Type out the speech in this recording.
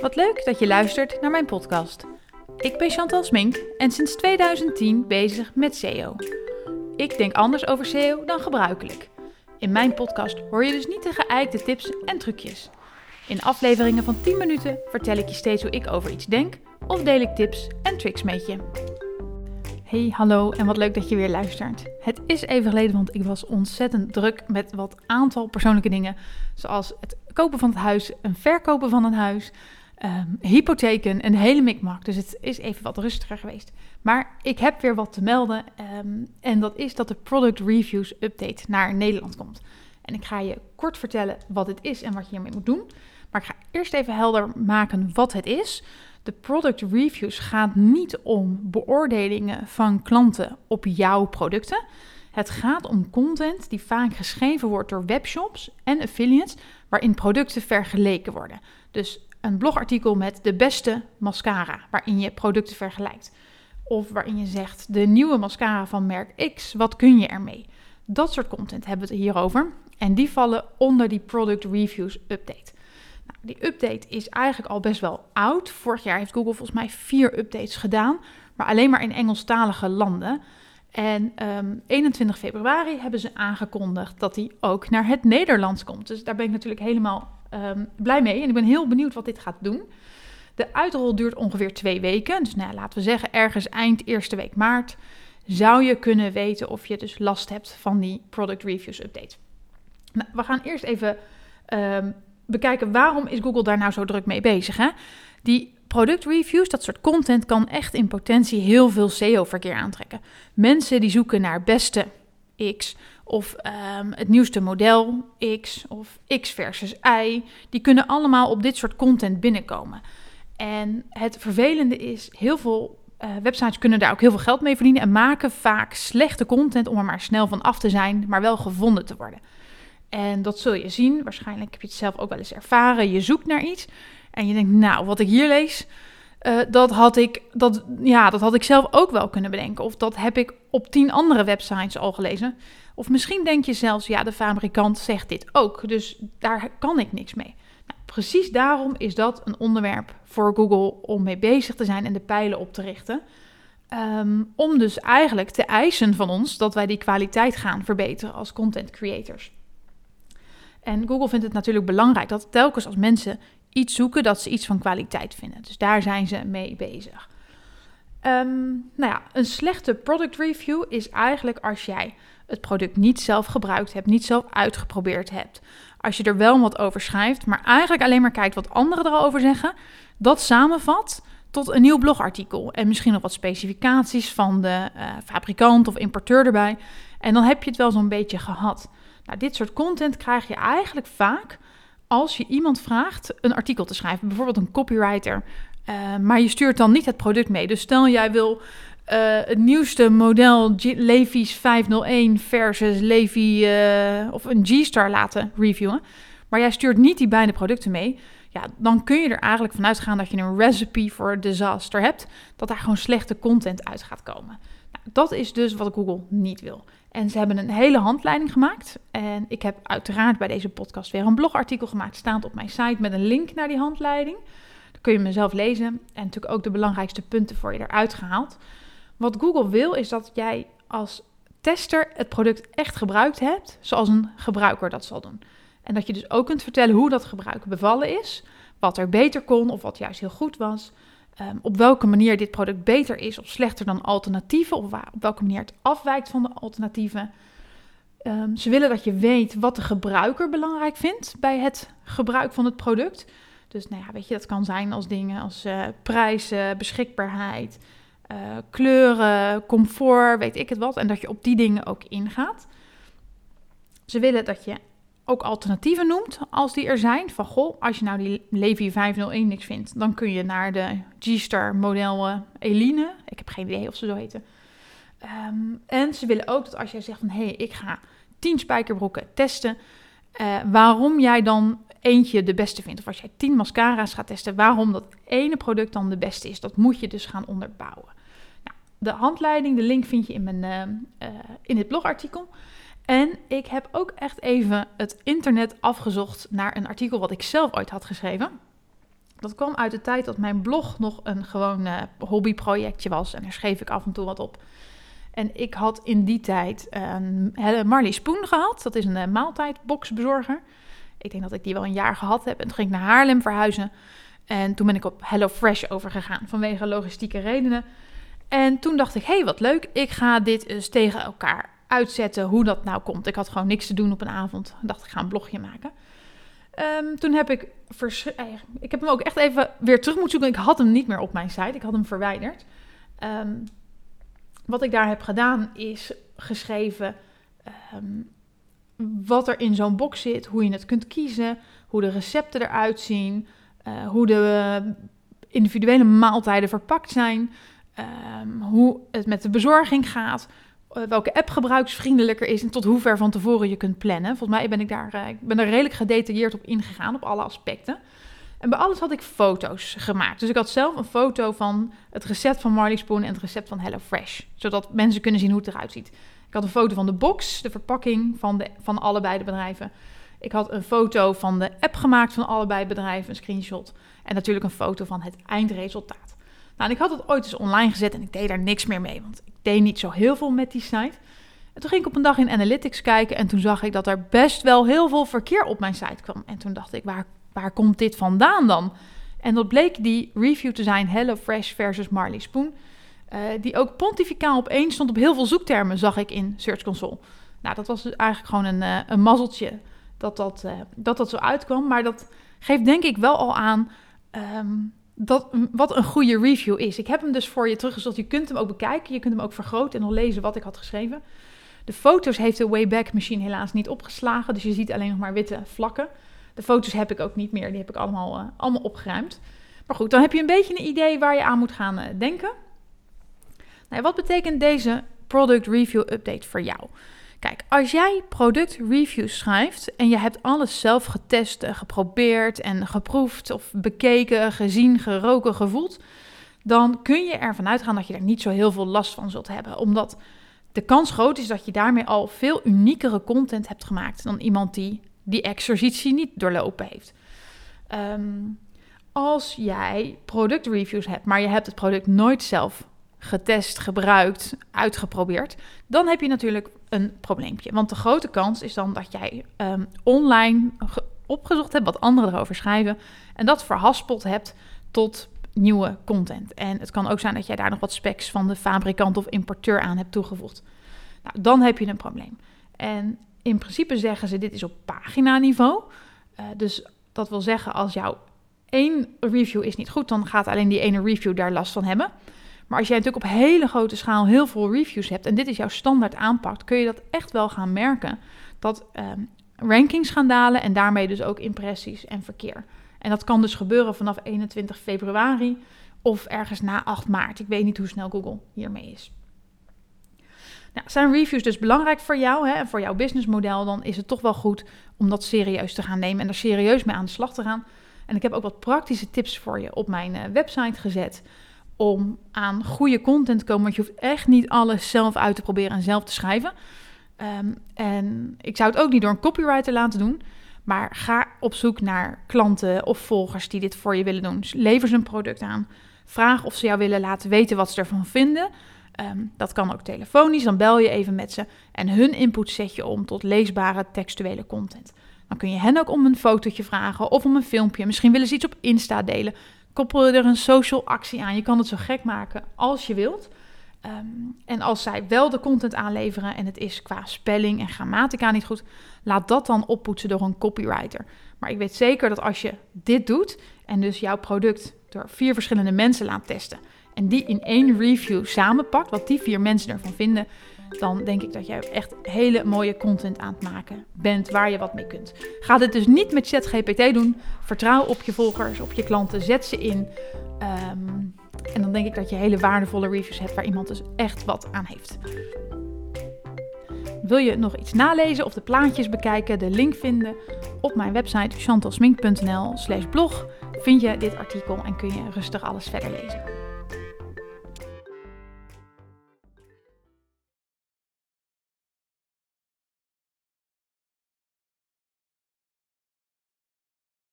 Wat leuk dat je luistert naar mijn podcast. Ik ben Chantal Smink en sinds 2010 bezig met SEO. Ik denk anders over SEO dan gebruikelijk. In mijn podcast hoor je dus niet de geëikte tips en trucjes. In afleveringen van 10 minuten vertel ik je steeds hoe ik over iets denk of deel ik tips en tricks met je. Hey, hallo en wat leuk dat je weer luistert. Het is even geleden, want ik was ontzettend druk met wat aantal persoonlijke dingen. Zoals het kopen van het huis, een verkopen van een huis, um, hypotheken, een hele mikmak. Dus het is even wat rustiger geweest. Maar ik heb weer wat te melden. Ehm, en dat is dat de Product Reviews Update naar Nederland komt. En ik ga je kort vertellen wat het is en wat je hiermee moet doen. Maar ik ga eerst even helder maken wat het is. De product reviews gaat niet om beoordelingen van klanten op jouw producten. Het gaat om content die vaak geschreven wordt door webshops en affiliates, waarin producten vergeleken worden. Dus een blogartikel met de beste mascara, waarin je producten vergelijkt. Of waarin je zegt de nieuwe mascara van merk X, wat kun je ermee? Dat soort content hebben we het hierover. En die vallen onder die product reviews update. Nou, die update is eigenlijk al best wel oud. Vorig jaar heeft Google volgens mij vier updates gedaan, maar alleen maar in Engelstalige landen. En 21 ehm, februari hebben ze aangekondigd dat hij ook naar het Nederlands komt. Dus daar ben ik natuurlijk helemaal Ehm, blij mee. En ik ben heel benieuwd wat dit gaat doen. De uitrol duurt ongeveer twee weken. Dus nou, laten we zeggen, ergens eind eerste week maart zou je kunnen weten of je dus last hebt van die product reviews update. Nou, we gaan eerst even um, bekijken waarom is Google daar nou zo druk mee bezig. Hè? Die product reviews, dat soort content, kan echt in potentie heel veel SEO-verkeer aantrekken. Mensen die zoeken naar beste X of ehm, het nieuwste model X of X versus Y. Die kunnen allemaal op dit soort content binnenkomen. En het vervelende is, heel veel uh, websites kunnen daar ook heel veel geld mee verdienen en maken vaak slechte content om er maar snel van af te zijn, maar wel gevonden te worden. En dat zul je zien, waarschijnlijk heb je het zelf ook wel eens ervaren. Je zoekt naar iets en je denkt, nou, wat ik hier lees, uh, dat, had ik, dat, ja, dat had ik zelf ook wel kunnen bedenken. Of dat heb ik op tien andere websites al gelezen. Of misschien denk je zelfs, ja, de fabrikant zegt dit ook, dus daar kan ik niks mee. Nou, precies daarom is dat een onderwerp voor Google om mee bezig te zijn en de pijlen op te richten. Um, om dus eigenlijk te eisen van ons dat wij die kwaliteit gaan verbeteren als content creators. En Google vindt het natuurlijk belangrijk dat telkens als mensen iets zoeken, dat ze iets van kwaliteit vinden. Dus daar zijn ze mee bezig. Um, nou ja, een slechte product review is eigenlijk als jij het product niet zelf gebruikt hebt, niet zelf uitgeprobeerd hebt. Als je er wel wat over schrijft, maar eigenlijk alleen maar kijkt wat anderen erover zeggen, dat samenvat tot een nieuw blogartikel. En misschien nog wat specificaties van de uh, fabrikant of importeur erbij. En dan heb je het wel zo'n beetje gehad. Nou, dit soort content krijg je eigenlijk vaak als je iemand vraagt een artikel te schrijven, bijvoorbeeld een copywriter, uh, maar je stuurt dan niet het product mee. Dus stel jij wil uh, het nieuwste model Levi's 501 versus Levi uh, of een G-Star laten reviewen, maar jij stuurt niet die beide producten mee, ja, dan kun je er eigenlijk vanuit gaan dat je een recipe voor disaster hebt, dat daar gewoon slechte content uit gaat komen. Nou, dat is dus wat Google niet wil. En ze hebben een hele handleiding gemaakt. En ik heb uiteraard bij deze podcast weer een blogartikel gemaakt, staand op mijn site met een link naar die handleiding. Dan kun je mezelf lezen en natuurlijk ook de belangrijkste punten voor je eruit gehaald. Wat Google wil is dat jij als tester het product echt gebruikt hebt, zoals een gebruiker dat zal doen. En dat je dus ook kunt vertellen hoe dat gebruik bevallen is, wat er beter kon of wat juist heel goed was. Ehm, op welke manier dit product beter is of slechter dan alternatieven, of op welke manier het afwijkt van de alternatieven. Um, ze willen dat je weet wat de gebruiker belangrijk vindt bij het gebruik van het product. Dus nou ja, weet je, dat kan zijn als dingen als uh, prijzen, beschikbaarheid, uh, kleuren, comfort, weet ik het wat. En dat je op die dingen ook ingaat. Ze willen dat je ook alternatieven noemt als die er zijn. Van goh, als je nou die Levi 501 niks vindt, dan kun je naar de G-Star model Eline. Ik heb geen idee of ze zo heten. Um, en ze willen ook dat als jij zegt van hé, hey, ik ga 10 spijkerbroeken testen, uh, waarom jij dan eentje de beste vindt. Of als jij 10 mascara's gaat testen, waarom dat ene product dan de beste is. Dat moet je dus gaan onderbouwen. Nou, de handleiding, de link vind je in, mijn, uh, in het blogartikel. En ik heb ook echt even het internet afgezocht naar een artikel wat ik zelf ooit had geschreven. Dat kwam uit de tijd dat mijn blog nog een gewoon uh, hobbyprojectje was. En daar schreef ik af en toe wat op. En ik had in die tijd een Marley Spoon gehad. Dat is een uh, maaltijdboxbezorger. Ik denk dat ik die wel een jaar gehad heb. En toen ging ik naar Haarlem verhuizen. En toen ben ik op HelloFresh overgegaan vanwege logistieke redenen. En toen dacht ik, hé, hey, wat leuk. Ik ga dit eens tegen elkaar uitzetten hoe dat nou komt. Ik had gewoon niks te doen op een avond. Ik dacht, ik ga een blogje maken. Ehm, toen heb ik... Eh, ik heb hem ook echt even weer terug moeten zoeken. Ik had hem niet meer op mijn site. Ik had hem verwijderd. Ehm, wat ik daar heb gedaan is geschreven... Ehm, wat er in zo'n box zit, hoe je het kunt kiezen, hoe de recepten eruit zien, uh, hoe de individuele maaltijden verpakt zijn, hoe het met de bezorging gaat, welke app gebruiksvriendelijker is en tot hoe ver van tevoren je kunt plannen. Volgens mij ben ik daar uh, ik ben redelijk gedetailleerd op ingegaan, op alle aspecten. En bij alles had ik foto's gemaakt. Dus ik had zelf een foto van het recept van Marley Spoon en het recept van HelloFresh. Zodat mensen kunnen zien hoe het eruit ziet. Ik had een foto van de box, de verpakking van, de, van allebei de bedrijven. Ik had een foto van de app gemaakt van allebei bedrijven, een screenshot. En natuurlijk een foto van het eindresultaat. Nou, ik had het ooit eens online gezet en ik deed daar niks meer mee, want ik deed niet zo heel veel met die site. En toen ging ik op een dag in Analytics kijken en toen zag ik dat er best wel heel veel verkeer op mijn site kwam. En toen dacht ik, waar, waar komt dit vandaan dan? En dat bleek die review te zijn HelloFresh versus Marley Spoon. Uh, die ook pontificaal opeens stond op heel veel zoektermen, zag ik in Search Console. Nou, dat was dus eigenlijk gewoon een, uh, een mazzeltje dat dat, uh, dat dat zo uitkwam. Maar dat geeft denk ik wel al aan um, dat, wat een goede review is. Ik heb hem dus voor je teruggezocht. Je kunt hem ook bekijken. Je kunt hem ook vergroten en nog lezen wat ik had geschreven. De foto's heeft de Wayback Machine helaas niet opgeslagen. Dus je ziet alleen nog maar witte vlakken. De foto's heb ik ook niet meer. Die heb ik allemaal, allemaal opgeruimd. Maar goed, dan heb je een beetje een idee waar je aan moet gaan denken. Nou, wat betekent deze product review update voor jou? Kijk, als jij product reviews schrijft en je hebt alles zelf getest, geprobeerd en geproefd of bekeken, gezien, geroken, gevoeld, dan kun je ervan uitgaan dat je er niet zo heel veel last van zult hebben. Omdat de kans groot is dat je daarmee al veel uniekere content hebt gemaakt dan iemand die die exercitie niet doorlopen heeft. Um, als jij productreviews hebt, maar je hebt het product nooit zelf getest, gebruikt, uitgeprobeerd, dan heb je natuurlijk een probleempje. Want de grote kans is dan dat jij um, online opgezocht hebt wat anderen erover schrijven en dat verhaspeld hebt tot nieuwe content. En het kan ook zijn dat jij daar nog wat specs van de fabrikant of importeur aan hebt toegevoegd. Nou, dan heb je een probleem. En in principe zeggen ze dit is op paginaniveau. Uh, dus dat wil zeggen als jouw één review is niet goed, dan gaat alleen die ene review daar last van hebben. Maar als jij natuurlijk op hele grote schaal heel veel reviews hebt en dit is jouw standaard aanpak, kun je dat echt wel gaan merken. Dat um, rankings gaan dalen en daarmee dus ook impressies en verkeer. En dat kan dus gebeuren vanaf 21 februari of ergens na 8 maart. Ik weet niet hoe snel Google hiermee is. Nou, zijn reviews dus belangrijk voor jou hè, en voor jouw businessmodel, dan is het toch wel goed om dat serieus te gaan nemen en er serieus mee aan de slag te gaan. En ik heb ook wat praktische tips voor je op mijn uh, website gezet om aan goede content te komen. Want je hoeft echt niet alles zelf uit te proberen en zelf te schrijven. Um, en ik zou het ook niet door een copywriter laten doen. Maar ga op zoek naar klanten of volgers die dit voor je willen doen. Dus lever ze een product aan. Vraag of ze jou willen laten weten wat ze ervan vinden. Um, dat kan ook telefonisch. Dan bel je even met ze. En hun input zet je om tot leesbare textuele content. Dan kun je hen ook om een fotootje vragen of om een filmpje. Misschien willen ze iets op Insta delen koppel er een social actie aan. Je kan het zo gek maken als je wilt. Um, en als zij wel de content aanleveren en het is qua spelling en grammatica niet goed, laat dat dan oppoetsen door een copywriter. Maar ik weet zeker dat als je dit doet en dus jouw product door vier verschillende mensen laat testen en die in één review samenpakt, wat die vier mensen ervan vinden, dan denk ik dat jij echt hele mooie content aan het maken bent waar je wat mee kunt. Ga dit dus niet met ChatGPT doen. Vertrouw op je volgers, op je klanten, zet ze in. Um, en dan denk ik dat je hele waardevolle reviews hebt waar iemand dus echt wat aan heeft. Wil je nog iets nalezen of de plaatjes bekijken, de link vinden op mijn website chantalsmink.nl slash blog vind je dit artikel en kun je rustig alles verder lezen.